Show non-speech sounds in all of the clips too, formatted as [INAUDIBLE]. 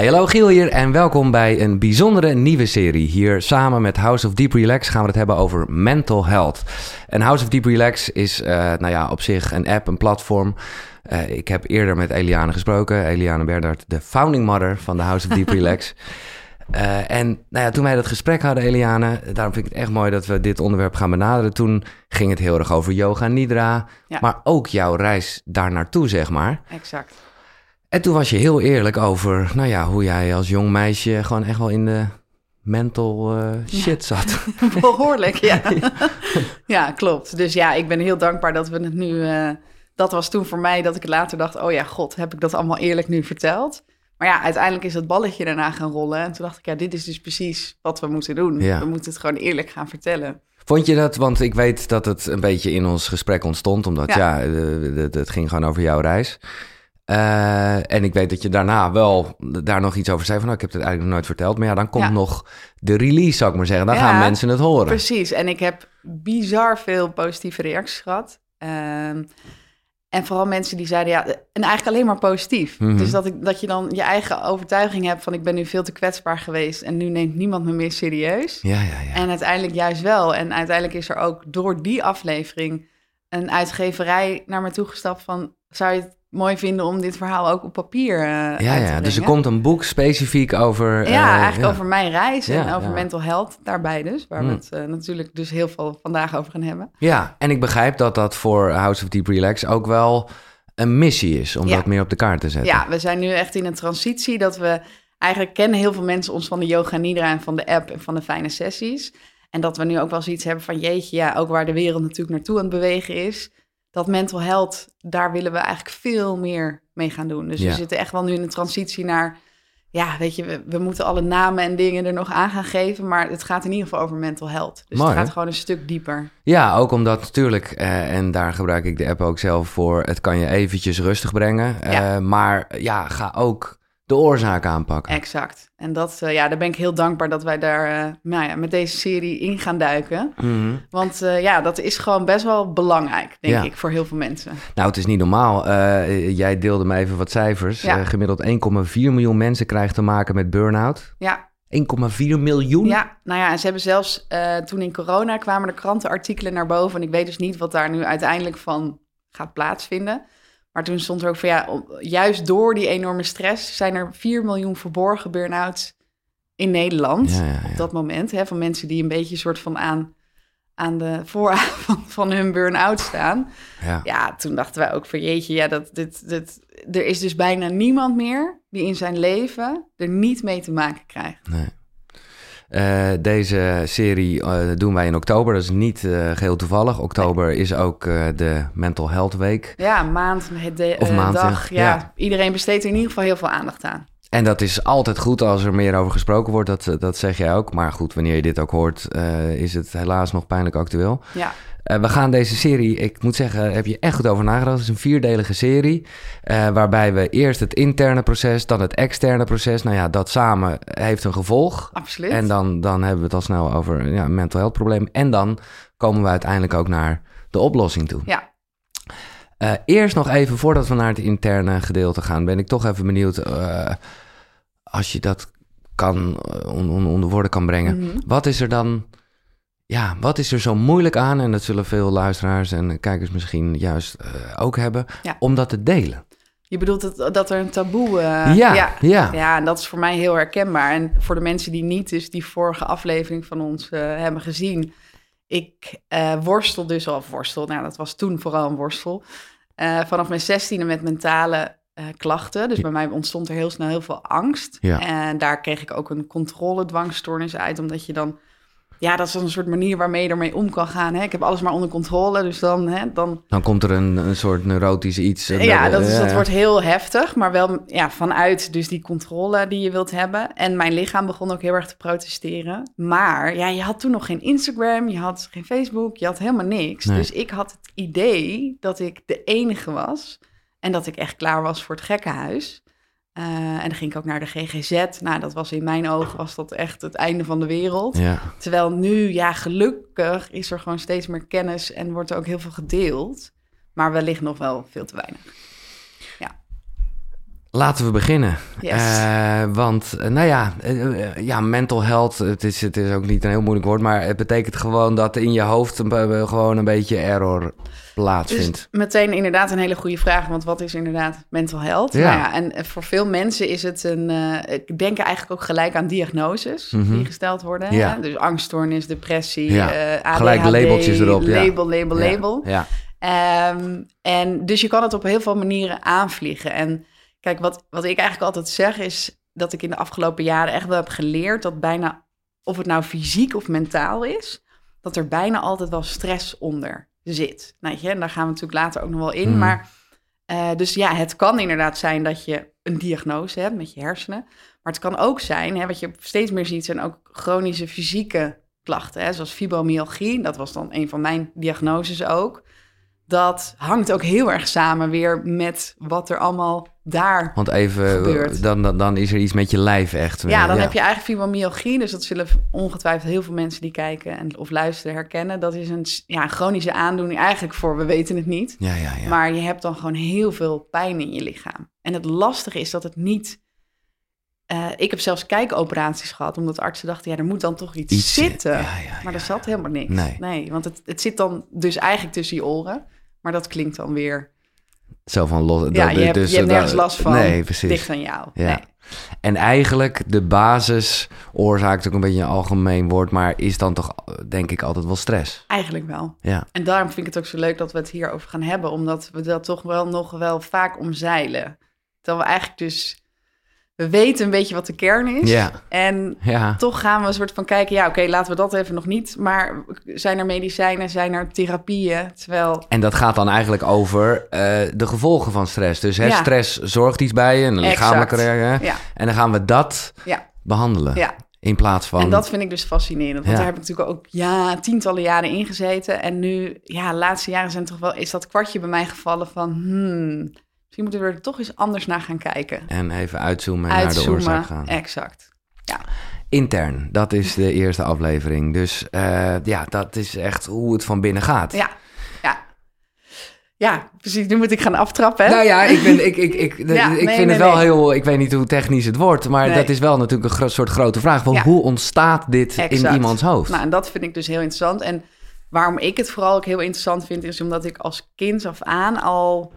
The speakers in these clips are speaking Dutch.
Hey, hallo Giel hier en welkom bij een bijzondere nieuwe serie. Hier samen met House of Deep Relax gaan we het hebben over mental health. En House of Deep Relax is uh, nou ja, op zich een app, een platform. Uh, ik heb eerder met Eliane gesproken, Eliane Berdard, de founding mother van de House of Deep [LAUGHS] Relax. Uh, en nou ja, toen wij dat gesprek hadden, Eliane, daarom vind ik het echt mooi dat we dit onderwerp gaan benaderen. Toen ging het heel erg over yoga nidra, ja. maar ook jouw reis daar naartoe, zeg maar. Exact. En toen was je heel eerlijk over, nou ja, hoe jij als jong meisje gewoon echt wel in de mental uh, shit ja. zat. [LAUGHS] Behoorlijk, ja. [LAUGHS] ja, klopt. Dus ja, ik ben heel dankbaar dat we het nu... Uh, dat was toen voor mij dat ik later dacht, oh ja, god, heb ik dat allemaal eerlijk nu verteld? Maar ja, uiteindelijk is het balletje daarna gaan rollen. En toen dacht ik, ja, dit is dus precies wat we moeten doen. Ja. We moeten het gewoon eerlijk gaan vertellen. Vond je dat, want ik weet dat het een beetje in ons gesprek ontstond, omdat ja, ja het, het ging gewoon over jouw reis. Uh, en ik weet dat je daarna wel daar nog iets over zei van, nou, ik heb het eigenlijk nog nooit verteld. Maar ja, dan komt ja. nog de release, zou ik maar zeggen. Dan ja, gaan mensen het horen. Precies, en ik heb bizar veel positieve reacties gehad. Uh, en vooral mensen die zeiden, ja, en eigenlijk alleen maar positief. Mm -hmm. Dus dat, ik, dat je dan je eigen overtuiging hebt van, ik ben nu veel te kwetsbaar geweest en nu neemt niemand me meer serieus. Ja, ja, ja. En uiteindelijk juist wel. En uiteindelijk is er ook door die aflevering een uitgeverij naar me toegestapt van, zou je het mooi vinden om dit verhaal ook op papier uh, ja, ja. Dus er komt een boek specifiek over... Ja, uh, eigenlijk ja. over mijn reis en ja, over mental health daarbij dus. Waar mm. we het uh, natuurlijk dus heel veel vandaag over gaan hebben. Ja, en ik begrijp dat dat voor House of Deep Relax ook wel een missie is... om dat meer op de kaart te zetten. Ja, we zijn nu echt in een transitie dat we... Eigenlijk kennen heel veel mensen ons van de Yoga Nidra en van de app en van de fijne sessies. En dat we nu ook wel zoiets hebben van jeetje, ja, ook waar de wereld natuurlijk naartoe aan het bewegen is dat mental health, daar willen we eigenlijk veel meer mee gaan doen. Dus ja. we zitten echt wel nu in een transitie naar, ja, weet je, we, we, moeten alle namen en dingen er nog aan gaan geven, maar het gaat in ieder geval over mental health. Dus Mooi, het gaat hè? gewoon een stuk dieper. Ja, ook omdat natuurlijk, uh, en daar gebruik ik de app ook zelf voor, het kan je eventjes rustig brengen, ja. maar ja, ga ook de oorzaak aanpakken. Exact. En dat, uh, ja, daar ben ik heel dankbaar dat wij daar uh, nou ja, met deze serie in gaan duiken. Mm -hmm. Want uh, ja, dat is gewoon best wel belangrijk, denk ja. ik, voor heel veel mensen. Nou, het is niet normaal. jij deelde me even wat cijfers. Ja. gemiddeld 1,4 miljoen mensen krijgen te maken met burn-out. Ja. 1,4 miljoen? Ja, nou ja, en ze hebben zelfs toen in corona kwamen er krantenartikelen naar boven. En ik weet dus niet wat daar nu uiteindelijk van gaat plaatsvinden. Maar toen stond er ook van ja, juist door die enorme stress zijn er 4 miljoen verborgen burn-outs in Nederland. Ja, ja, ja. Op dat moment. Hè, van mensen die een beetje soort van aan, aan de vooravond [LAUGHS] van hun burn-out staan. Ja. toen dachten wij ook van jeetje, ja, dat, dit, dit, er is dus bijna niemand meer die in zijn leven er niet mee te maken krijgt. Nee. Uh, deze serie uh, doen wij in oktober. Dat is niet uh, geheel toevallig. Oktober nee. is ook de Mental Health Week. Ja, maand, de, of maand, dag. Ja. ja. Iedereen besteedt er in ieder geval heel veel aandacht aan. En dat is altijd goed als er meer over gesproken wordt. Dat, dat zeg jij ook. Maar goed, wanneer je dit ook hoort, is het helaas nog pijnlijk actueel. Ja. Uh, we gaan deze serie, ik moet zeggen, heb je echt goed over nagedacht. Het is een vierdelige serie. Uh, waarbij we eerst het interne proces, dan het externe proces. Nou ja, dat samen heeft een gevolg. Absoluut. En dan, dan hebben we het al snel over ja, een mental health probleem. En dan komen we uiteindelijk ook naar de oplossing toe. Ja. Uh, eerst nog even, voordat we naar het interne gedeelte gaan, ben ik toch even benieuwd. als je dat kan on, onder woorden kan brengen. Mm -hmm. Wat is er dan ja, wat is er zo moeilijk aan? En dat zullen veel luisteraars en kijkers misschien juist uh, ook hebben, ja. om dat te delen. Je bedoelt dat, dat er een taboe... Uh, ja, ja, ja. Ja, en dat is voor mij heel herkenbaar. En voor de mensen die niet dus die vorige aflevering van ons uh, hebben gezien... Ik worstel dus al, worstel, nou dat was toen vooral een worstel... vanaf mijn zestiende met mentale klachten. Dus bij mij ontstond er heel snel heel veel angst. Ja. En daar kreeg ik ook een controledwangstoornis uit, omdat je dan ja, dat is een soort manier waarmee je ermee om kan gaan. Hè? Ik heb alles maar onder controle, dus dan... Hè, dan... dan komt er een, een soort neurotisch iets. Ja, dat, is, dat wordt heel heftig, maar wel ja, vanuit dus die controle die je wilt hebben. En mijn lichaam begon ook heel erg te protesteren. Maar ja, je had toen nog geen Instagram, je had geen Facebook, je had helemaal niks. Nee. Dus ik had het idee dat ik de enige was en dat ik echt klaar was voor het gekkenhuis. Uh, en dan ging ik ook naar de GGZ. Nou, dat was in mijn ogen was dat echt het einde van de wereld. Ja. Terwijl nu, ja, gelukkig is er gewoon steeds meer kennis en wordt er ook heel veel gedeeld. Maar wellicht nog wel veel te weinig. Laten we beginnen. Yes. Eh, want, eh, nou ja, eh, ja, mental health, het is, het is ook niet een heel moeilijk woord, maar het betekent gewoon dat in je hoofd een, gewoon een beetje error plaatsvindt. Dus meteen inderdaad een hele goede vraag, want wat is inderdaad mental health? Ja. Nou ja, en voor veel mensen is het een, ik denk eigenlijk ook gelijk aan diagnoses Mhm. die gesteld worden. Ja. Hè? Dus angststoornis, depressie, Ja. ADHD, Gelijk labeltjes erop, ja. Label, label, label. Ja, Ehm, en dus je kan het op heel veel manieren aanvliegen. En kijk, wat, wat ik eigenlijk altijd zeg is dat ik in de afgelopen jaren echt wel heb geleerd dat bijna, of het nou fysiek of mentaal is, dat er bijna altijd wel stress onder zit. Nou, je, en daar gaan we natuurlijk later ook nog wel in. Mhm. Maar eh, dus ja, het kan inderdaad zijn dat je een diagnose hebt met je hersenen. Maar het kan ook zijn, hè, wat je steeds meer ziet, zijn ook chronische fysieke klachten. Hè, zoals fibromyalgie, dat was dan een van mijn diagnoses ook. Dat hangt ook heel erg samen weer met wat er allemaal daar... want even, Gebeurt. dan, dan, dan is er iets met je lijf echt. Ja, dan heb je eigenlijk fibromyalgie. Dus dat zullen ongetwijfeld heel veel mensen die kijken en, of luisteren herkennen. Dat is een, ja, chronische aandoening eigenlijk voor, we weten het niet. Ja, ja, ja. Maar je hebt dan gewoon heel veel pijn in je lichaam. En het lastige is dat het niet. eh, ik heb zelfs kijkoperaties gehad, omdat artsen dachten, ja, er moet dan toch iets, Iets, zitten. ja, ja, maar er zat helemaal niks. Nee. want het, het zit dan dus eigenlijk tussen je oren. Maar dat klinkt dan weer. Zo van los. Ja, dat- je hebt, dus je hebt dat- nergens last van. Nee, precies. Dicht aan jou. Ja. Nee. En eigenlijk de basisoorzaak, is ook een beetje een algemeen woord, maar is dan toch denk ik altijd wel stress. Eigenlijk wel. Ja, En daarom vind ik het ook zo leuk dat we het hierover gaan hebben, omdat we dat toch wel nog wel vaak omzeilen. Terwijl we eigenlijk dus. We weten een beetje wat de kern is. ja, En ja. toch gaan we een soort van kijken, ja, oké, laten we dat even nog niet. Maar zijn er medicijnen, zijn er therapieën? Terwijl, En dat gaat dan eigenlijk over eh, de gevolgen van stress. Dus hè, Ja. stress zorgt iets bij je, een lichamelijke reactie. ja, En dan gaan we dat ja, behandelen. ja. In plaats van. En dat vind ik dus fascinerend. Want daar heb ik natuurlijk ook ja, tientallen jaren in gezeten. En nu, ja, de laatste jaren zijn toch wel, is dat kwartje bij mij gevallen van, hmm, misschien moeten we er toch eens anders naar gaan kijken. En even uitzoomen en naar de oorzaak gaan. exact. Intern, dat is de eerste aflevering. Dus eh, ja, dat is echt hoe het van binnen gaat. Ja, ja. Ja, precies. Nu moet ik gaan aftrappen, hè? Nou ja, ik, ben, ik, ik, ik, [LAUGHS] Ja, ik nee, vind nee, het wel nee. heel... Ik weet niet hoe technisch het wordt, maar dat is wel natuurlijk een gro- soort grote vraag. Van Ja. Hoe ontstaat dit in iemands hoofd? Nou, en dat vind ik dus heel interessant. En waarom ik het vooral ook heel interessant vind, is omdat ik als kind af aan al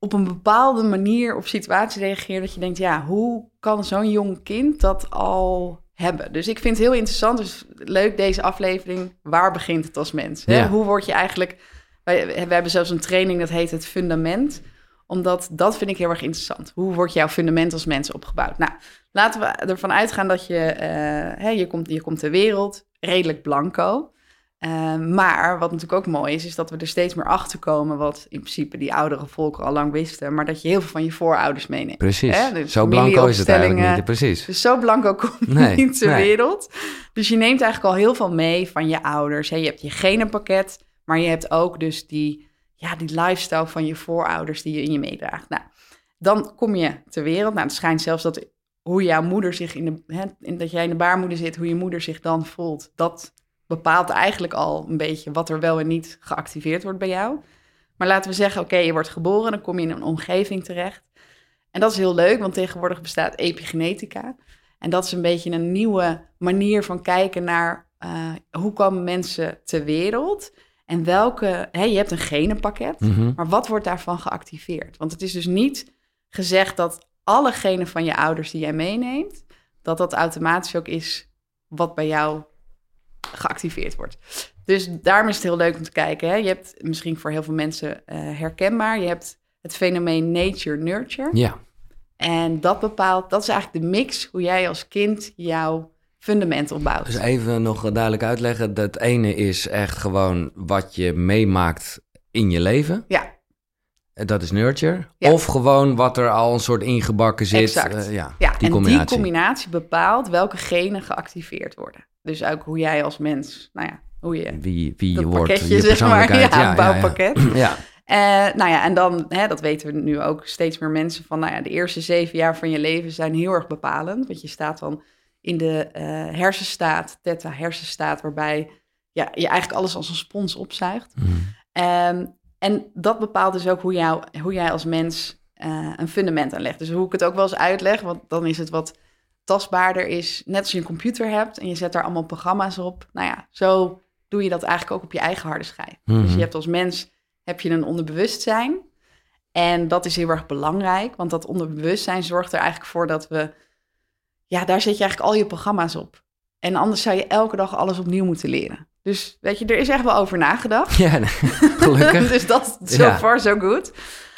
op een bepaalde manier op situaties reageer dat je denkt, ja, hoe kan zo'n jong kind dat al hebben? Dus ik vind het heel interessant, dus leuk deze aflevering, waar begint het als mens? Hè? Ja. Hoe word je eigenlijk, wij, we hebben zelfs een training dat heet het fundament, omdat dat vind ik heel erg interessant. Hoe wordt jouw fundament als mens opgebouwd? Nou, laten we ervan uitgaan dat je, hè, je, komt, je komt ter wereld, redelijk blanco. Eh, maar wat natuurlijk ook mooi is, is dat we er steeds meer achter komen, wat in principe die oudere volken al lang wisten, maar dat je heel veel van je voorouders meeneemt. Precies. Hè, dus Zo blanco is het eigenlijk niet. Precies. Dus zo blanco kom je Nee, niet ter nee. wereld. Dus je neemt eigenlijk al heel veel mee van je ouders. Hè. Je hebt je genenpakket, maar je hebt ook dus die, ja, die lifestyle van je voorouders die je in je meedraagt. Nou, dan kom je ter wereld. Nou, het schijnt zelfs dat hoe jouw moeder zich in de, hè, in, dat jij in de baarmoeder zit, hoe je moeder zich dan voelt, dat bepaalt eigenlijk al een beetje wat er wel en niet geactiveerd wordt bij jou. Maar laten we zeggen, oké, je wordt geboren, dan kom je in een omgeving terecht. En dat is heel leuk, want tegenwoordig bestaat epigenetica. En dat is een beetje een nieuwe manier van kijken naar eh, hoe komen mensen ter wereld. En welke, hè, je hebt een genenpakket, Mhm. maar wat wordt daarvan geactiveerd? Want het is dus niet gezegd dat alle genen van je ouders die jij meeneemt, dat dat automatisch ook is wat bij jou geactiveerd wordt. Dus daarom is het heel leuk om te kijken. Hè? Je hebt misschien voor heel veel mensen eh, herkenbaar, je hebt het fenomeen nature-nurture. Ja. En dat bepaalt, dat is eigenlijk de mix hoe jij als kind jouw fundament opbouwt. Dus even nog duidelijk uitleggen. Dat ene is echt gewoon wat je meemaakt in je leven. Ja, Dat is nurture. Ja. Of gewoon wat er al een soort ingebakken zit. Exact. Eh, ja, ja die en combinatie. die combinatie bepaalt welke genen geactiveerd worden. Dus ook hoe jij als mens, nou ja, hoe je Wie, wie wordt, je zeg maar, persoonlijkheid. ja, een bouwpakket. Ja, [CLEARS THROAT] ja. Eh, nou ja, en dan, hè, dat weten we nu ook steeds meer mensen van, nou ja, de eerste zeven jaar van je leven zijn heel erg bepalend. Want je staat dan in de eh, hersenstaat, theta hersenstaat, waarbij ja, je eigenlijk alles als een spons opzuigt. Mhm. Ehm, en dat bepaalt dus ook hoe, jou, hoe jij als mens eh, een fundament aan legt. Dus hoe ik het ook wel eens uitleg, want dan is het wat tastbaarder is. Net als je een computer hebt en je zet daar allemaal programma's op. Nou ja, zo doe je dat eigenlijk ook op je eigen harde schijf. Mhm. Dus je hebt als mens heb je een onderbewustzijn. En dat is heel erg belangrijk, want dat onderbewustzijn zorgt er eigenlijk voor dat we... Ja, daar zet je eigenlijk al je programma's op. En anders zou je elke dag alles opnieuw moeten leren. Dus weet je, er is echt wel over nagedacht. Ja, gelukkig. [LAUGHS] dus dat, so Ja. far so good.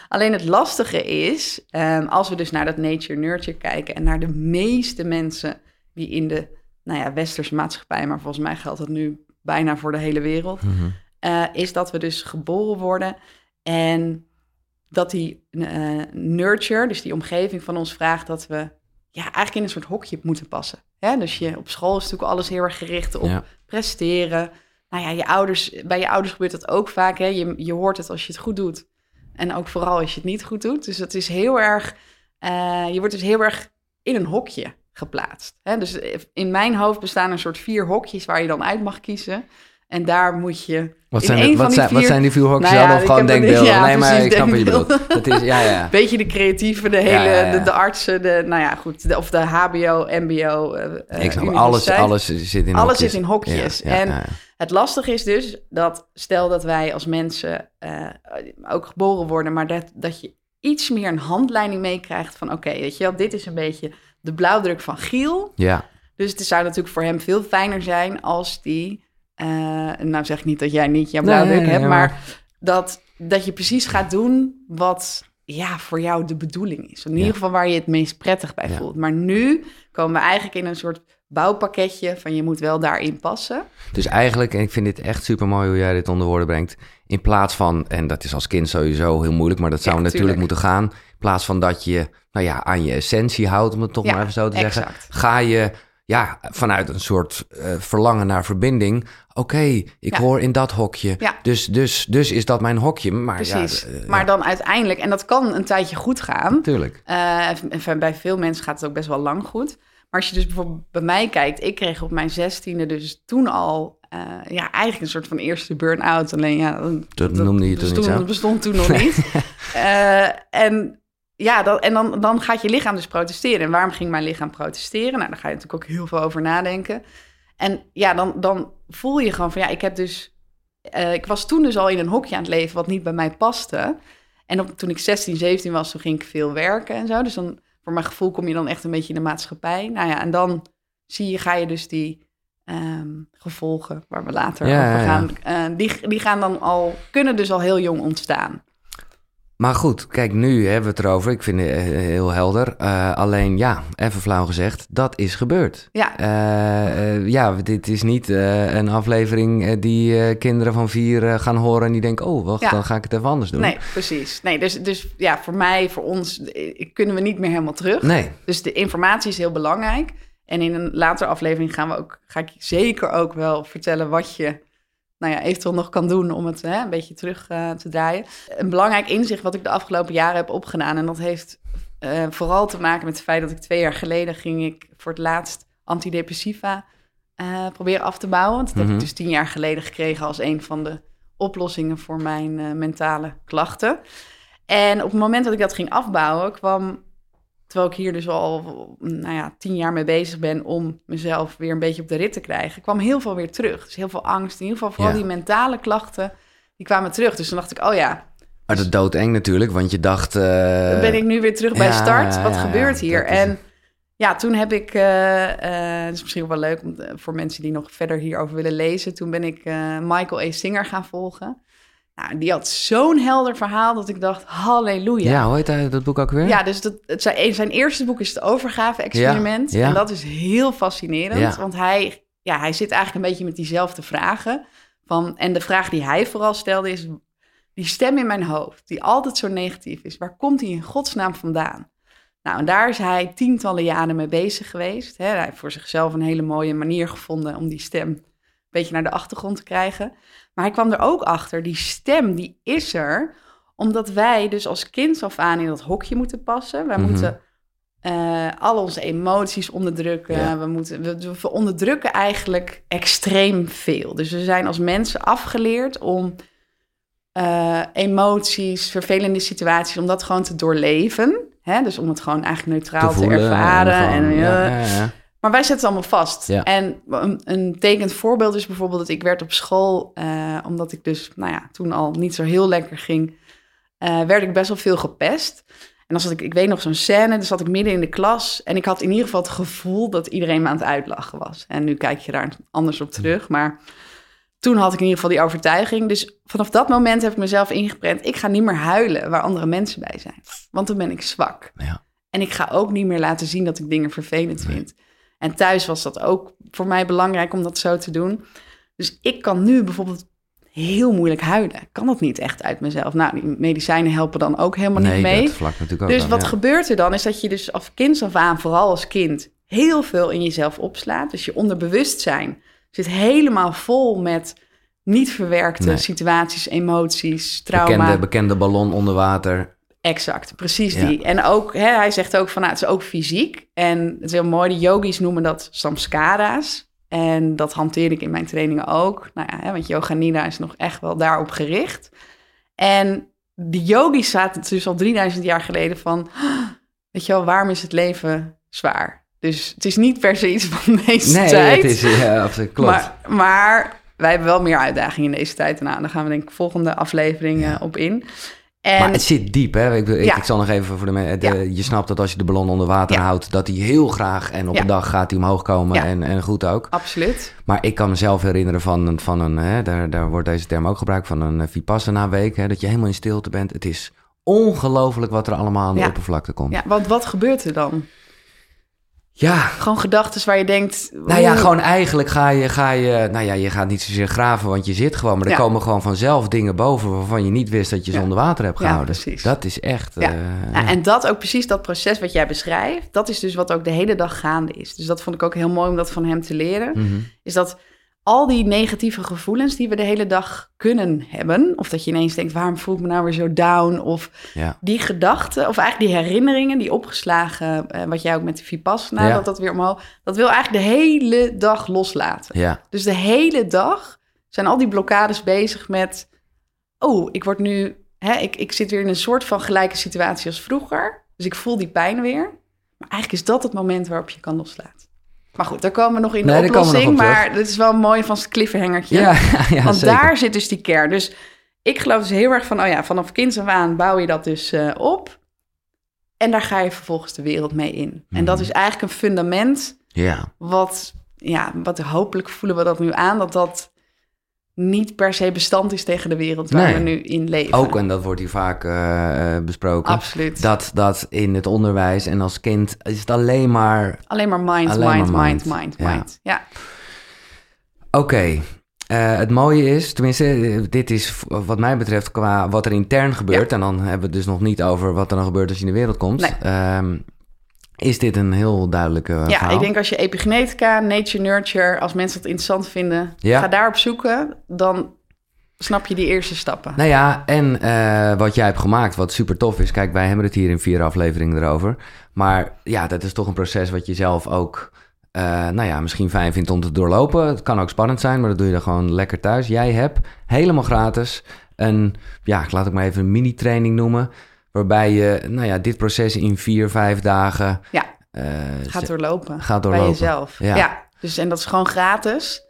Alleen het lastige is, ehm, als we dus naar dat nature-nurture kijken... en naar de meeste mensen die in de nou ja, westerse maatschappij... maar volgens mij geldt dat nu bijna voor de hele wereld... Mhm. eh, is dat we dus geboren worden en dat die eh, nurture, dus die omgeving van ons vraagt dat we ja, eigenlijk in een soort hokje moeten passen. Hè? Dus je, op school is natuurlijk alles heel erg gericht op Ja. presteren. Nou ja, je ouders, bij je ouders gebeurt dat ook vaak. Hè? Je, je hoort het als je het goed doet. En ook vooral als je het niet goed doet. Dus het is heel erg, eh, je wordt dus heel erg in een hokje geplaatst. Hè? Dus in mijn hoofd bestaan een soort vier hokjes waar je dan uit mag kiezen. En daar moet je Wat in zijn, één de, van wat, die zijn, wat vier- zijn die vier hokjes Nou ja? Of gewoon denkbeelden? [LAUGHS] ja, nee, maar ik snap wat je bedoelt. Dat is, ja, ja. [LAUGHS] beetje de creatieve, de hele, Ja. De, de artsen, de, nou ja, goed, de, of de HBO, MBO. eh, eh, ik snap, alles, alles zit in Alles hokjes. zit in hokjes. En. Het lastige is dus dat, stel dat wij als mensen eh, ook geboren worden, maar dat, dat je iets meer een handleiding meekrijgt van, oké, weet je wel, dit is een beetje de blauwdruk van Giel. ja. Dus het zou natuurlijk voor hem veel fijner zijn als die, eh, nou zeg ik niet dat jij niet jouw blauwdruk nee, nee, hebt, maar- maar dat, dat je precies gaat doen wat ja, voor jou de bedoeling is. In ieder geval waar je het meest prettig bij Ja. voelt. Maar nu komen we eigenlijk in een soort bouwpakketje van je moet wel daarin passen. Dus eigenlijk, en ik vind dit echt super mooi hoe jij dit onder woorden brengt. In plaats van, en dat is als kind sowieso heel moeilijk, maar dat zou Ja, natuurlijk tuurlijk. moeten gaan. In plaats van dat je, nou ja, aan je essentie houdt, om het toch maar even zo te zeggen. Ga je, ja, vanuit een soort eh, verlangen naar verbinding. Oké, ik Ja. hoor in dat hokje. Ja. Dus, dus, dus is dat mijn hokje. Maar Precies. ja, eh, maar dan uiteindelijk, en dat kan een tijdje goed gaan. natuurlijk. Eh, en bij veel mensen gaat het ook best wel lang goed. Maar als je dus bijvoorbeeld bij mij kijkt, ik kreeg op mijn zestiende dus toen al, ja, eigenlijk een soort van eerste burn-out. Alleen ja, Dat noemde je toen niet bestond, zo. bestond toen nog niet. [LAUGHS] En ja, dan, en dan, dan gaat je lichaam dus protesteren. En waarom ging mijn lichaam protesteren? Nou, daar ga je natuurlijk ook heel veel over nadenken. En ja, dan, dan voel je gewoon van ja, ik heb dus. eh, ik was toen dus al in een hokje aan het leven wat niet bij mij paste. En op, toen ik 16, 17 was, toen ging ik veel werken en zo. Dus dan, voor mijn gevoel, kom je dan echt een beetje in de maatschappij. Nou ja, en dan zie je, ga je dus die ehm, gevolgen, waar we later Ja, over ja, ja. gaan, eh, die, die gaan dan al, kunnen dus al heel jong ontstaan. Maar goed, kijk, nu hebben we het erover. Ik vind het eh, heel helder. Eh, alleen, ja, even flauw gezegd, dat is gebeurd. Ja, Eh, ja, dit is niet een aflevering die kinderen van vier gaan horen en die denken, oh, wacht, Ja. dan ga ik het even anders doen. nee, precies. Nee, dus, dus ja, voor mij, voor ons, kunnen we niet meer helemaal terug. Nee. Dus de informatie is heel belangrijk. En in een latere aflevering gaan we ook, ga ik zeker ook wel vertellen wat je nou ja, eventueel nog kan doen om het hè, een beetje terug eh, te draaien. Een belangrijk inzicht wat ik de afgelopen jaren heb opgedaan. En dat heeft eh, vooral te maken met het feit dat ik twee jaar geleden ging ik voor het laatst antidepressiva eh, proberen af te bouwen. Dat heb Mhm. ik dus tien jaar geleden gekregen als een van de oplossingen voor mijn mentale klachten. En op het moment dat ik dat ging afbouwen, kwam terwijl ik hier dus al nou ja, tien jaar mee bezig ben om mezelf weer een beetje op de rit te krijgen, kwam heel veel weer terug. Dus heel veel angst, in ieder geval vooral Ja. die mentale klachten, die kwamen terug. Dus toen dacht ik, oh ja, Maar dat is doodeng natuurlijk, want je dacht... eh, dan ben ik nu weer terug bij ja, start. Wat gebeurt hier? dat En ja, toen heb ik, eh eh, het is misschien wel leuk om, voor mensen die nog verder hierover willen lezen. Toen ben ik eh, Michael A. Singer gaan volgen. Nou, die had zo'n helder verhaal dat ik dacht, halleluja. ja. hoe heet hij, dat boek ook weer? Ja, dus dat, het zijn, zijn eerste boek is het overgave-experiment. Ja, ja. En dat is heel fascinerend, Ja. want hij, ja, hij zit eigenlijk een beetje met diezelfde vragen. Van, en de vraag die hij vooral stelde is, die stem in mijn hoofd, die altijd zo negatief is, waar komt die in godsnaam vandaan? Nou, en daar is hij tientallen jaren mee bezig geweest. Hij heeft voor zichzelf een hele mooie manier gevonden om die stem een beetje naar de achtergrond te krijgen. Maar hij kwam er ook achter, die stem, die is er omdat wij dus als kind af aan in dat hokje moeten passen. Wij Mhm. moeten eh, al onze emoties onderdrukken. Ja. We, moeten, we, we onderdrukken eigenlijk extreem veel. Dus we zijn als mensen afgeleerd om eh, emoties, vervelende situaties, om dat gewoon te doorleven. Hè? Dus om het gewoon eigenlijk neutraal te, voelen ervaren. En, gewoon- eh, ja, ja, ja. Maar wij zetten het allemaal vast. Ja. En een, een tekend voorbeeld is bijvoorbeeld dat ik werd op school, eh, omdat ik dus, nou ja, toen al niet zo heel lekker ging, eh, werd ik best wel veel gepest. En dan zat ik, ik weet nog zo'n scène, dan zat ik midden in de klas en ik had in ieder geval het gevoel dat iedereen me aan het uitlachen was. En nu kijk je daar anders op terug, maar toen had ik in ieder geval die overtuiging. Dus vanaf dat moment heb ik mezelf ingeprent, ik ga niet meer huilen waar andere mensen bij zijn. Want dan ben ik zwak. Ja. En ik ga ook niet meer laten zien dat ik dingen vervelend vind. En thuis was dat ook voor mij belangrijk om dat zo te doen. Dus ik kan nu bijvoorbeeld heel moeilijk huilen. Ik kan dat niet echt uit mezelf. Nou, die medicijnen helpen dan ook helemaal nee, niet mee. dat vlak natuurlijk ook Dus wat ja. gebeurt er dan is dat je dus af kinds af aan, vooral als kind, heel veel in jezelf opslaat. Dus je onderbewustzijn zit helemaal vol met niet verwerkte Nee. situaties, emoties, trauma. Bekende, bekende ballon onder water. Exact, precies Ja. die. En ook, hè, hij zegt ook van, nou, het is ook fysiek. En het is heel mooi, de yogis noemen dat samskara's. En dat hanteer ik in mijn trainingen ook. Nou ja, hè, want yoga nidra is nog echt wel daarop gericht. En de yogis zaten dus al 3000 jaar geleden van... weet je wel, waarom is het leven zwaar? Dus het is niet per se iets van [LAUGHS] deze Nee, tijd. het is... Ja, absoluut, klopt. Maar, maar wij hebben wel meer uitdagingen in deze tijd. Nou, daar gaan we denk ik volgende aflevering eh, op in. En Maar het zit diep, hè? Ik, ik, Ja. ik zal nog even voor de mensen... Ja. Je snapt dat als je de ballon onder water Ja. houdt... dat hij heel graag en op een dag gaat hij omhoog komen en, en goed ook. absoluut. Maar ik kan mezelf herinneren van een... Van een hè, daar, daar wordt deze term ook gebruikt, van een eh, Vipassana-week. Hè, dat je helemaal in stilte bent. Het is ongelooflijk wat er allemaal aan de oppervlakte komt. Ja, want wat gebeurt er dan? Ja Gewoon gedachten waar je denkt... Nou ja, gewoon eigenlijk ga je, ga je, nou ja, je gaat niet zozeer graven, want je zit gewoon. Maar er Ja. komen gewoon vanzelf dingen boven waarvan je niet wist dat je ze Ja. onder water hebt gehouden. precies. Dat is echt. Ja. Ja, en dat ook precies dat proces wat jij beschrijft, dat is dus wat ook de hele dag gaande is. Dus dat vond ik ook heel mooi om dat van hem te leren. mhm. Is dat al die negatieve gevoelens die we de hele dag kunnen hebben, of dat je ineens denkt, waarom voel ik me nou weer zo down? Of ja. die gedachten, of eigenlijk die herinneringen, die opgeslagen, eh, wat jij ook met de Vipassana, Ja. dat dat weer omhoog, dat wil eigenlijk de hele dag loslaten. ja, Dus de hele dag zijn al die blokkades bezig met... oh, ik word nu... Hè, ik, ik zit weer in een soort van gelijke situatie als vroeger. Dus ik voel die pijn weer. Maar eigenlijk is dat het moment waarop je kan loslaten. Maar goed, daar komen we nog in Nee, de nog oplossing. op maar dit is wel mooi van het cliffhangertje. ja, [LAUGHS] ja, Want zeker. daar zit dus die kern. Dus ik geloof dus heel erg van... oh ja, vanaf kinds af aan bouw je dat dus eh, op. En daar ga je vervolgens de wereld mee in. En dat Mhm. is eigenlijk een fundament Ja, wat, ja, wat hopelijk voelen we dat nu aan, dat dat niet per se bestand is tegen de wereld waar Nee. we nu in leven. ook, en dat wordt hier vaak eh, eh, besproken. Absoluut. Dat, dat in het onderwijs en als kind is het alleen maar. Alleen maar mind, Alleen mind, maar mind, mind. mind, Ja. mind. Ja. Oké. eh, het mooie is, tenminste, dit is wat mij betreft qua wat er intern gebeurt. En dan hebben we het dus nog niet over wat er dan gebeurt als je in de wereld komt. Nee. Ehm, is dit een heel duidelijke ja, verhaal? ik denk als je epigenetica, nature, nurture, als mensen dat interessant vinden, Ja. ga daarop zoeken, dan snap je die eerste stappen. Nou ja, en eh, wat jij hebt gemaakt, wat super tof is. Kijk, wij hebben het hier in vier afleveringen erover. Maar ja, dat is toch een proces wat je zelf ook, eh, nou ja, misschien fijn vindt om te doorlopen. Het kan ook spannend zijn, maar dat doe je dan gewoon lekker thuis. Jij hebt helemaal gratis een, ja, laat ik maar even een mini-training noemen. Waarbij je, nou ja, dit proces in vier, vijf dagen Ja, eh, gaat doorlopen. gaat Bij doorlopen. jezelf. Ja. Ja. dus en dat is gewoon gratis.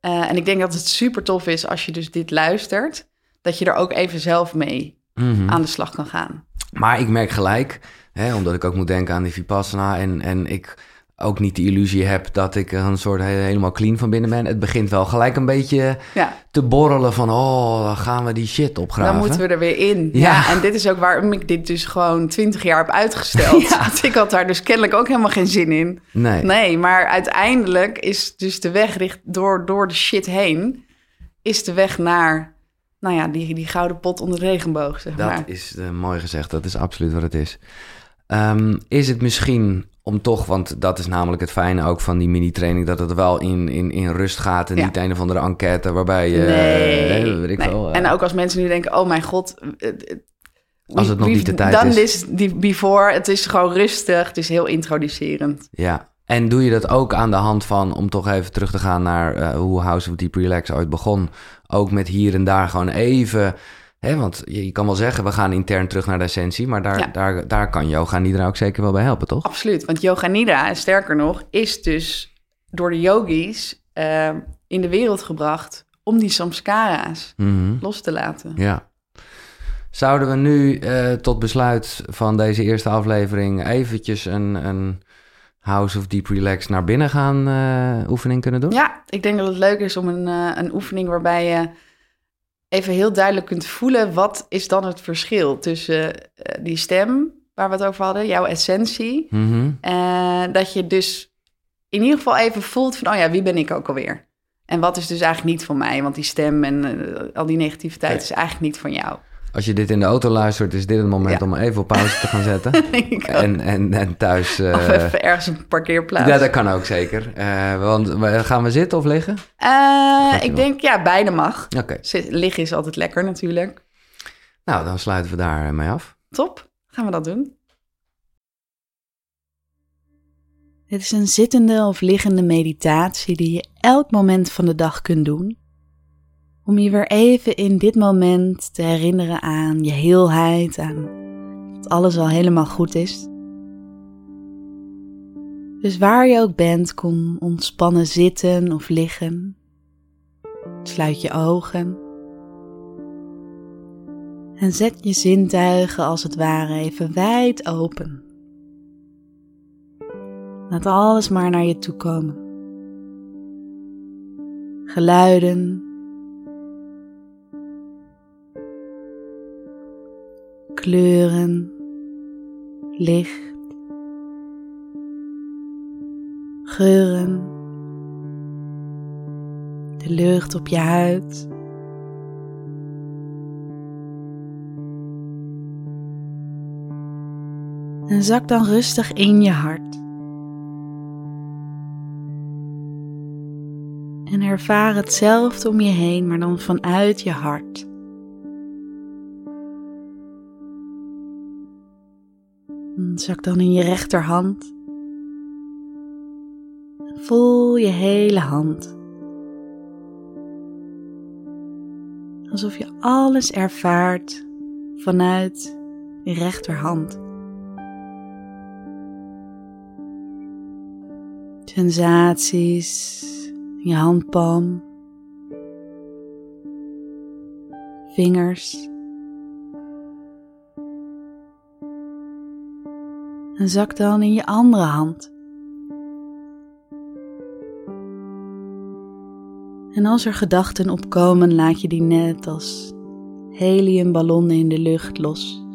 Eh, en ik denk dat het super tof is als je dus dit luistert, dat je er ook even zelf mee Mhm. aan de slag kan gaan. Maar ik merk gelijk, hè, omdat ik ook moet denken aan die Vipassana en, en ik ook niet de illusie heb dat ik een soort he- helemaal clean van binnen ben. Het begint wel gelijk een beetje Ja, te borrelen van, oh, dan gaan we die shit opgraven. dan moeten we er weer in. Ja. Ja. en dit is ook waarom ik dit dus gewoon twintig jaar heb uitgesteld. [LAUGHS] Ja. Want ik had daar dus kennelijk ook helemaal geen zin in. Nee, Nee, maar uiteindelijk is dus de weg richt, door, door de shit heen... is de weg naar, nou ja, die, die gouden pot onder de regenboog, zeg dat maar. is eh, mooi gezegd. Dat is absoluut wat het is. Ehm, is het misschien om toch, want dat is namelijk het fijne ook van die mini-training, dat het wel in, in, in rust gaat en Ja. niet een of andere enquête waarbij je... nee, eh, weet ik nee. veel, eh, En ook als mensen nu denken, oh mijn god... eh, eh, Als het nog niet de tijd done is. this die- before. Het is gewoon rustig, het is heel introducerend. Ja, en doe je dat ook aan de hand van, om toch even terug te gaan naar eh, hoe House of Deep Relax ooit begon, ook met hier en daar gewoon even Hè, want je, je kan wel zeggen, we gaan intern terug naar de essentie, maar daar, Ja. daar, daar kan yoga nidra ook zeker wel bij helpen, toch? Absoluut, want yoga nidra, sterker nog, is dus door de yogis eh, in de wereld gebracht om die samskara's Mhm. los te laten. Ja. Zouden we nu eh, tot besluit van deze eerste aflevering eventjes een, een House of Deep Relax naar binnen gaan eh, oefening kunnen doen? Ja, ik denk dat het leuk is om een, eh, een oefening waarbij je even heel duidelijk kunt voelen wat is dan het verschil tussen eh, die stem waar we het over hadden, jouw essentie, eh, dat je dus in ieder geval even voelt van, oh ja, wie ben ik ook alweer? En wat is dus eigenlijk niet van mij? Want die stem en eh, al die negativiteit Nee. is eigenlijk niet van jou. Als je dit in de auto luistert, is dit het moment Ja. om even op pauze te gaan zetten. [LAUGHS] En, en, en thuis... [LAUGHS] eh, of even ergens een parkeerplaats. ja, dat kan ook zeker. Eh, want gaan we zitten of liggen? Eh, ik denk, ja, beide mag. Oké. Liggen is altijd lekker natuurlijk. Nou, dan sluiten we daar eh, mee af. Top, gaan we dat doen. Dit is een zittende of liggende meditatie die je elk moment van de dag kunt doen. Om je weer even in dit moment te herinneren aan je heelheid, aan dat alles al helemaal goed is. Dus waar je ook bent, kom ontspannen zitten of liggen. Sluit je ogen. En zet je zintuigen als het ware even wijd open. Laat alles maar naar je toe komen. Geluiden. Kleuren. Licht. Geuren. De lucht op je huid. En zak dan rustig in je hart. En ervaar hetzelfde om je heen, maar dan vanuit je hart. Zak dan in je rechterhand. Voel je hele hand. Alsof je alles ervaart vanuit je rechterhand. Sensaties, in je handpalm, vingers. En zak dan in je andere hand. En als er gedachten opkomen, laat je die net als heliumballonnen in de lucht los.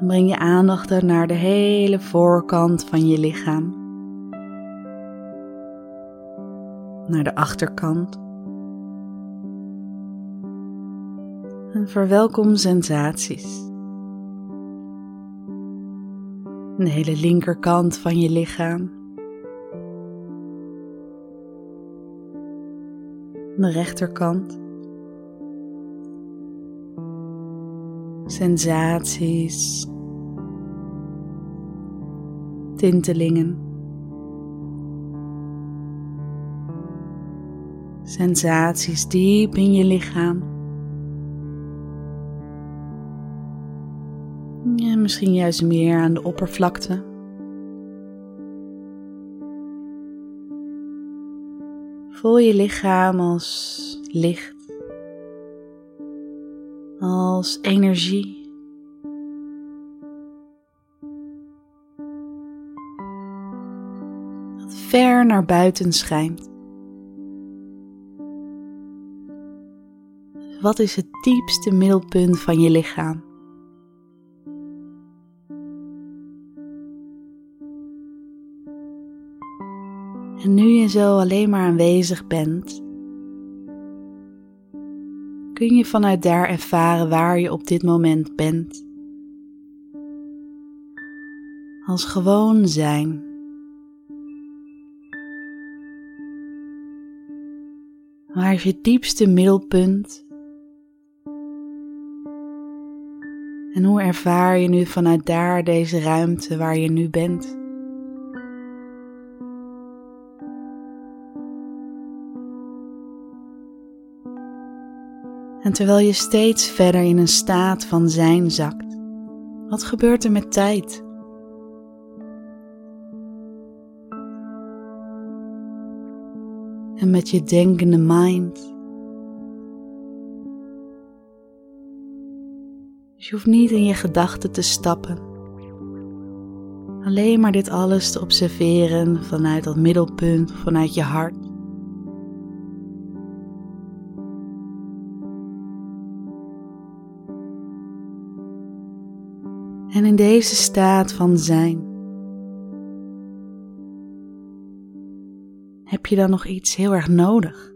En breng je aandacht naar de hele voorkant van je lichaam. Naar de achterkant. Verwelkom sensaties. De hele linkerkant van je lichaam. De rechterkant. Sensaties. Tintelingen. Sensaties diep in je lichaam. Misschien juist meer aan de oppervlakte. Voel je lichaam als licht, als energie. Dat ver naar buiten schijnt. Wat is het diepste middelpunt van je lichaam? Zo alleen maar aanwezig bent, kun je vanuit daar ervaren waar je op dit moment bent. Als gewoon zijn. Waar is je diepste middelpunt? En hoe ervaar je nu vanuit daar deze ruimte waar je nu bent? En terwijl je steeds verder in een staat van zijn zakt, wat gebeurt er met tijd? En met je denkende mind. Dus je hoeft niet in je gedachten te stappen. Alleen maar dit alles te observeren vanuit dat middelpunt, vanuit je hart. En in deze staat van zijn heb je dan nog iets heel erg nodig?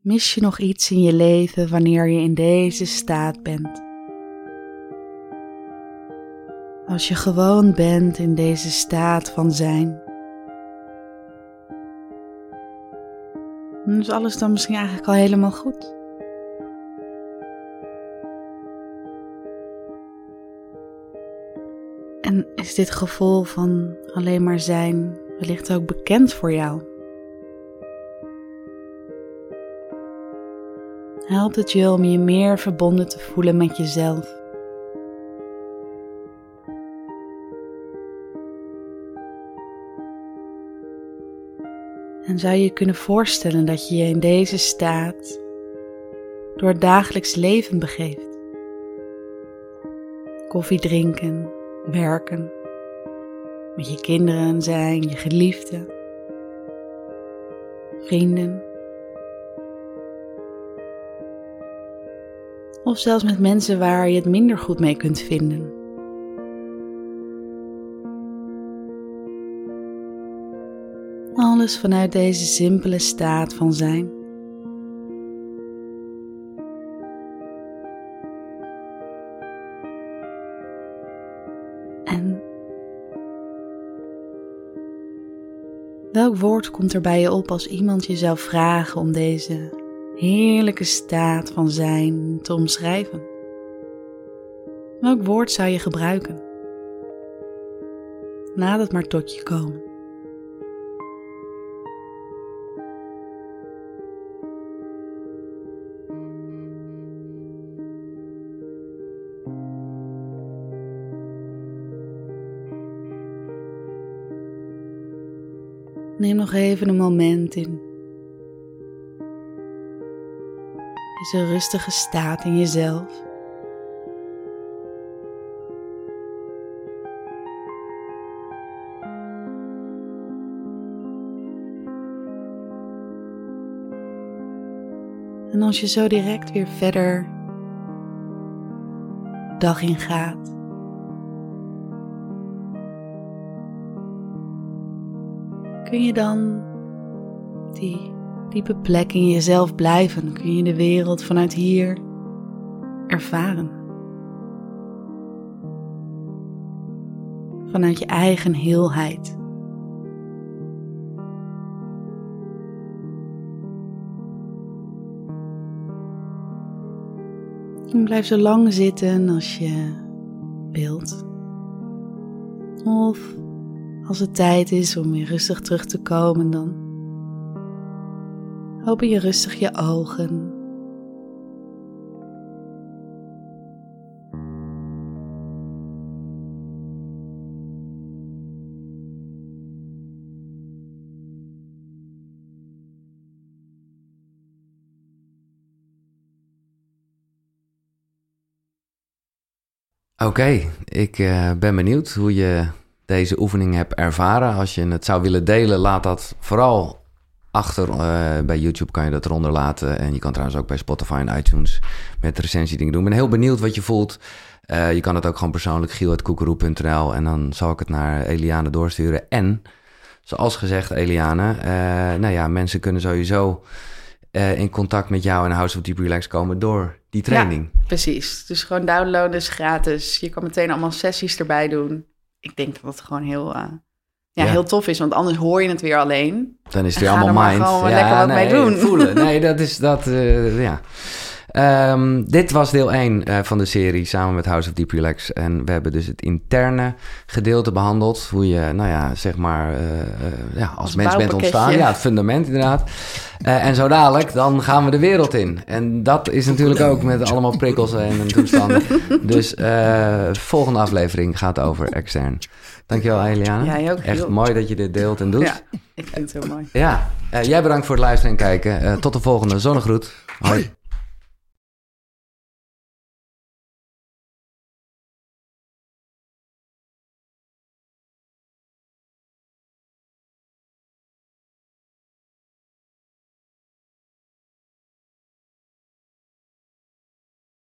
Mis je nog iets in je leven wanneer je in deze staat bent? Als je gewoon bent in deze staat van zijn, dan is alles dan misschien eigenlijk al helemaal goed. Is dit gevoel van alleen maar zijn wellicht ook bekend voor jou? Helpt het je om je meer verbonden te voelen met jezelf? En zou je je kunnen voorstellen dat je je in deze staat door dagelijks leven begeeft? Koffie drinken, werken, met je kinderen zijn, je geliefden, vrienden. Of zelfs met mensen waar je het minder goed mee kunt vinden. Alles vanuit deze simpele staat van zijn. Welk woord komt er bij je op als iemand je zou vragen om deze heerlijke staat van zijn te omschrijven? Welk woord zou je gebruiken? Laat het maar tot je komen. Even een moment in. Deze rustige staat in jezelf. En als je zo direct weer verder dag in gaat. Kun je dan die diepe plek in jezelf blijven? Kun je de wereld vanuit hier ervaren? Vanuit je eigen heelheid. En blijf zo lang zitten als je wilt. Of als het tijd is om weer rustig terug te komen, dan open je rustig je ogen. Oké, ik uh, ben benieuwd hoe je deze oefening hebt ervaren. Als je het zou willen delen, laat dat vooral achter. Uh, bij YouTube kan je dat eronder laten. En je kan trouwens ook bij Spotify en iTunes met recensie dingen doen. Ik ben heel benieuwd wat je voelt. Uh, je kan het ook gewoon persoonlijk, giel.koekeroe.nl. En dan zal ik het naar Eliane doorsturen. En, zoals gezegd, Eliane, uh, nou ja, mensen kunnen sowieso in contact met jou en House of Deep Relax komen door die training. Ja, precies. Dus gewoon downloaden is gratis. Je kan meteen allemaal sessies erbij doen ik denk dat het gewoon heel, uh, ja, heel tof is. Want anders hoor je het weer alleen. Dan is het weer allemaal mind. ja, lekker wat nee, mee doen. Voelen. [LAUGHS] Nee, dat is dat, uh, ja. Ehm, dit was deel 1 uh, van de serie samen met House of Deep Relax. En we hebben dus het interne gedeelte behandeld. Hoe je, nou ja, zeg maar, uh, ja, als, als mens bent ontstaan. Ja, het fundament inderdaad. en zo dadelijk, dan gaan we de wereld in. En dat is natuurlijk ook met allemaal prikkels en [LAUGHS] toestanden. dus volgende aflevering gaat over extern. Dankjewel, Eliana. Ja, jij ook. Echt mooi dat je dit deelt en doet. Ja, ik vind het heel mooi. Ja, jij bedankt voor het luisteren en kijken. tot de volgende. Zonnegroet. Hoi.